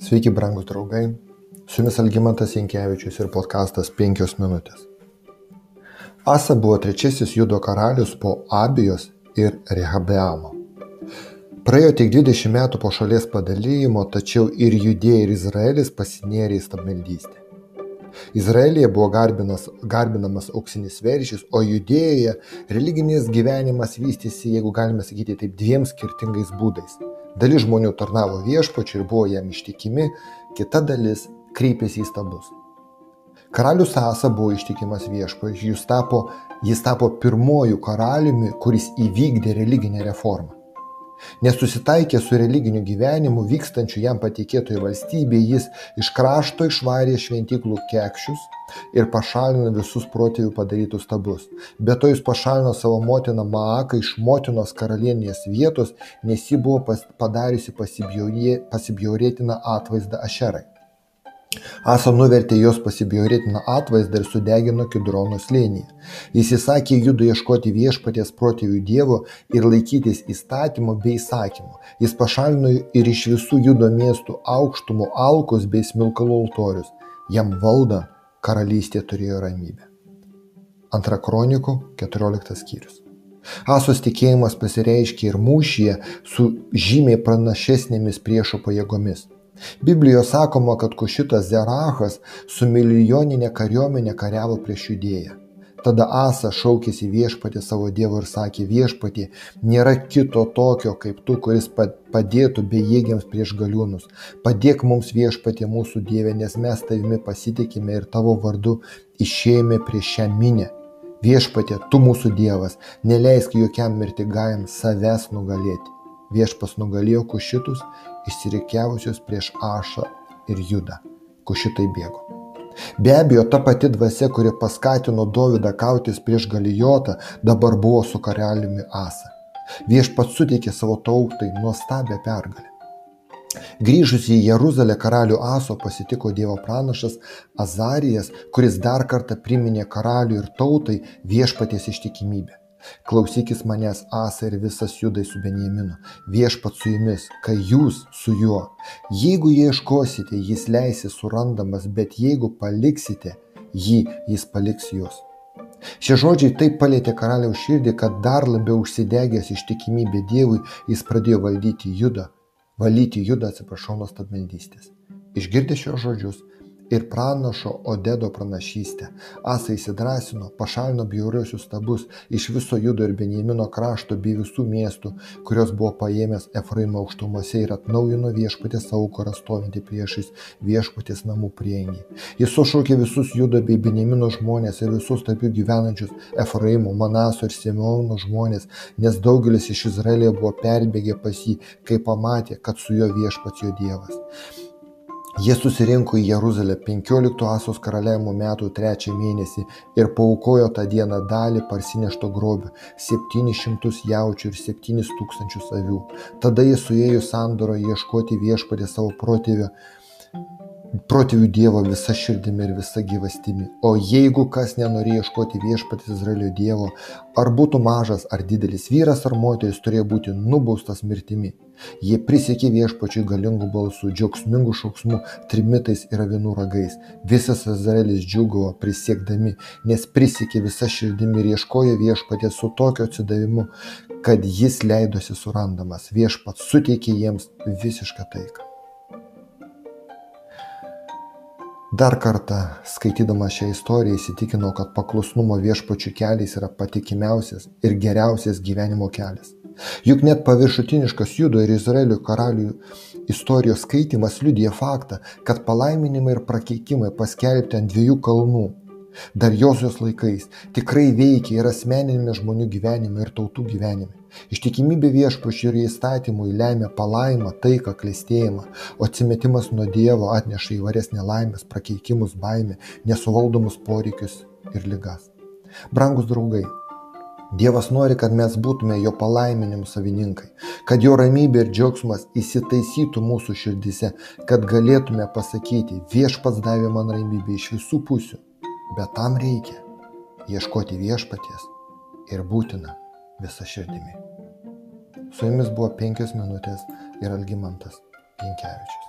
Sveiki, brangus draugai. Su jumis Algymantas Jankievičius ir podkastas 5 minutės. Asa buvo trečiasis judo karalius po Abijos ir Rehabeamo. Praėjo tik 20 metų po šalies padalymo, tačiau ir Judėja ir Izraelis pasinėrė į stabmeldystę. Izraelyje buvo garbinas, garbinamas auksinis veršys, o Judėjoje religinis gyvenimas vystėsi, jeigu galime sakyti taip, dviem skirtingais būdais. Dalis žmonių tarnavo viešpačiu ir buvo jam ištikimi, kita dalis kreipėsi į stabus. Karalius Asa buvo ištikimas viešpačiu, jis tapo, jis tapo pirmojų karaliumi, kuris įvykdė religinę reformą. Nesusitaikė su religiniu gyvenimu vykstančiu jam patikėtoje valstybėje, jis iš krašto išvarė šventiklų kekščius ir pašalino visus protėvių padarytus stabus. Be to jis pašalino savo motiną Maaką iš motinos karalienės vietos, nes ji buvo padariusi pasibjaurėtiną atvaizdą Ašerai. Asa nuvertė jos pasibjaurėtiną atvaizdą ir sudegino Kidrono slėnyje. Jis įsakė judų ieškoti viešpaties protėvių dievo ir laikytis įstatymo bei įsakymo. Jis pašalino ir iš visų judo miestų aukštumų alkus bei smilkalų altorius. Jam valda karalystė turėjo ramybę. Antra kronikų 14 skyrius. Asos tikėjimas pasireiškia ir mūšyje su žymiai pranašesnėmis priešo pajėgomis. Biblijoje sakoma, kad Kušitas Zerachas su milijoninė kariuomenė kariavo prieš judėją. Tada Asa šaukėsi viešpatį savo Dievo ir sakė viešpatį, nėra kito tokio kaip tu, kuris padėtų bejėgiams prieš galiūnus. Padėk mums viešpatį mūsų Dievę, nes mes tavimi pasitikime ir tavo vardu išėjome prieš šią minę. Viešpatė, tu mūsų Dievas, neleisk jokiam mirtigajam savęs nugalėti. Viešpas nugalėjo kušitus, išsirikiavusius prieš Ašą ir Judą. Kušitai bėgo. Be abejo, ta pati dvasia, kuri paskatino Dovydą kautis prieš Galijotą, dabar buvo su karaliumi Asa. Viešpats suteikė savo tautai nuostabią pergalę. Grįžus į Jeruzalę karalių Aso pasitiko Dievo pranašas Azarijas, kuris dar kartą priminė karaliui ir tautai viešpaties ištikimybę. Klausykis manęs, Asa ir visas judai su Benjaminu. Viešpat su jumis, kai jūs su juo. Jeigu ieškosite, jis leisi surandamas, bet jeigu paliksite jį, jis paliks jūs. Šie žodžiai taip palėtė karaliaus širdį, kad dar labiau užsidegęs ištikimybė Dievui, jis pradėjo valdyti judą, valyti judą, atsiprašau, nuo stabmeldystės. Išgirdė šios žodžius, ir pranašo Odedo pranašystę. Asa įsidrasino, pašalino bjauriosius stabus iš viso Judo ir Benjamino krašto bei visų miestų, kurios buvo paėmęs Efraimo aukštumose ir atnaujino viešpatės aukorą stovintį priešais viešpatės namų priengį. Jis sušaukė visus Judo bei Benjamino žmonės ir visus tarp jų gyvenančius Efraimo, Manaso ir Simeono žmonės, nes daugelis iš Izraelio buvo perbėgę pas jį, kai pamatė, kad su juo viešpats jo Dievas. Jie susirinko į Jeruzalę 15 Asos karaliavimo metų trečią mėnesį ir paukojo tą dieną dalį parsinešto grobio - 700 jaučių ir 7 tūkstančius avių. Tada jie suėjo sandoro ieškoti viešpatį savo protėvio protėvių Dievo visa širdimi ir visa gyvastimi. O jeigu kas nenorėjo ieškoti viešpatys Izraelio Dievo, ar būtų mažas ar didelis vyras ar moteris, turėjo būti nubaustas mirtimi. Jie prisiekė viešpačiui galingų balsų, džiaugsmingų šauksmų, trimitais ir avinų ragais. Visas Izraelis džiugavo prisiekdami, nes prisiekė visa širdimi ir ieškojo viešpatės su tokiu atsidavimu, kad jis leidosi surandamas. Viešpats suteikė jiems visišką taiką. Dar kartą, skaitydama šią istoriją, įsitikinau, kad paklusnumo viešpačių keliais yra patikimiausias ir geriausias gyvenimo kelias. Juk net paviršutiniškas Judo ir Izraelio karalių istorijos skaitimas liudija faktą, kad palaiminimai ir prakeikimai paskelbti ant dviejų kalnų dar Josios laikais tikrai veikia ir asmeninėme žmonių gyvenime ir tautų gyvenime. Ištikimybė viešpačiui ir įstatymui lemia palaimą, taiką, klėstėjimą, o atsimetimas nuo Dievo atneša įvairias nelaimės, prakeikimus, baimę, nesuvaldomus poreikius ir ligas. Brangus draugai, Dievas nori, kad mes būtume jo palaiminimų savininkai, kad jo ramybė ir džiaugsmas įsitaisytų mūsų širdise, kad galėtume pasakyti, viešpats davė man ramybę iš visų pusių bet tam reikia ieškoti viešpaties ir būtina visa širdimi. Su jumis buvo penkios minutės ir Algymantas Pinkievičius.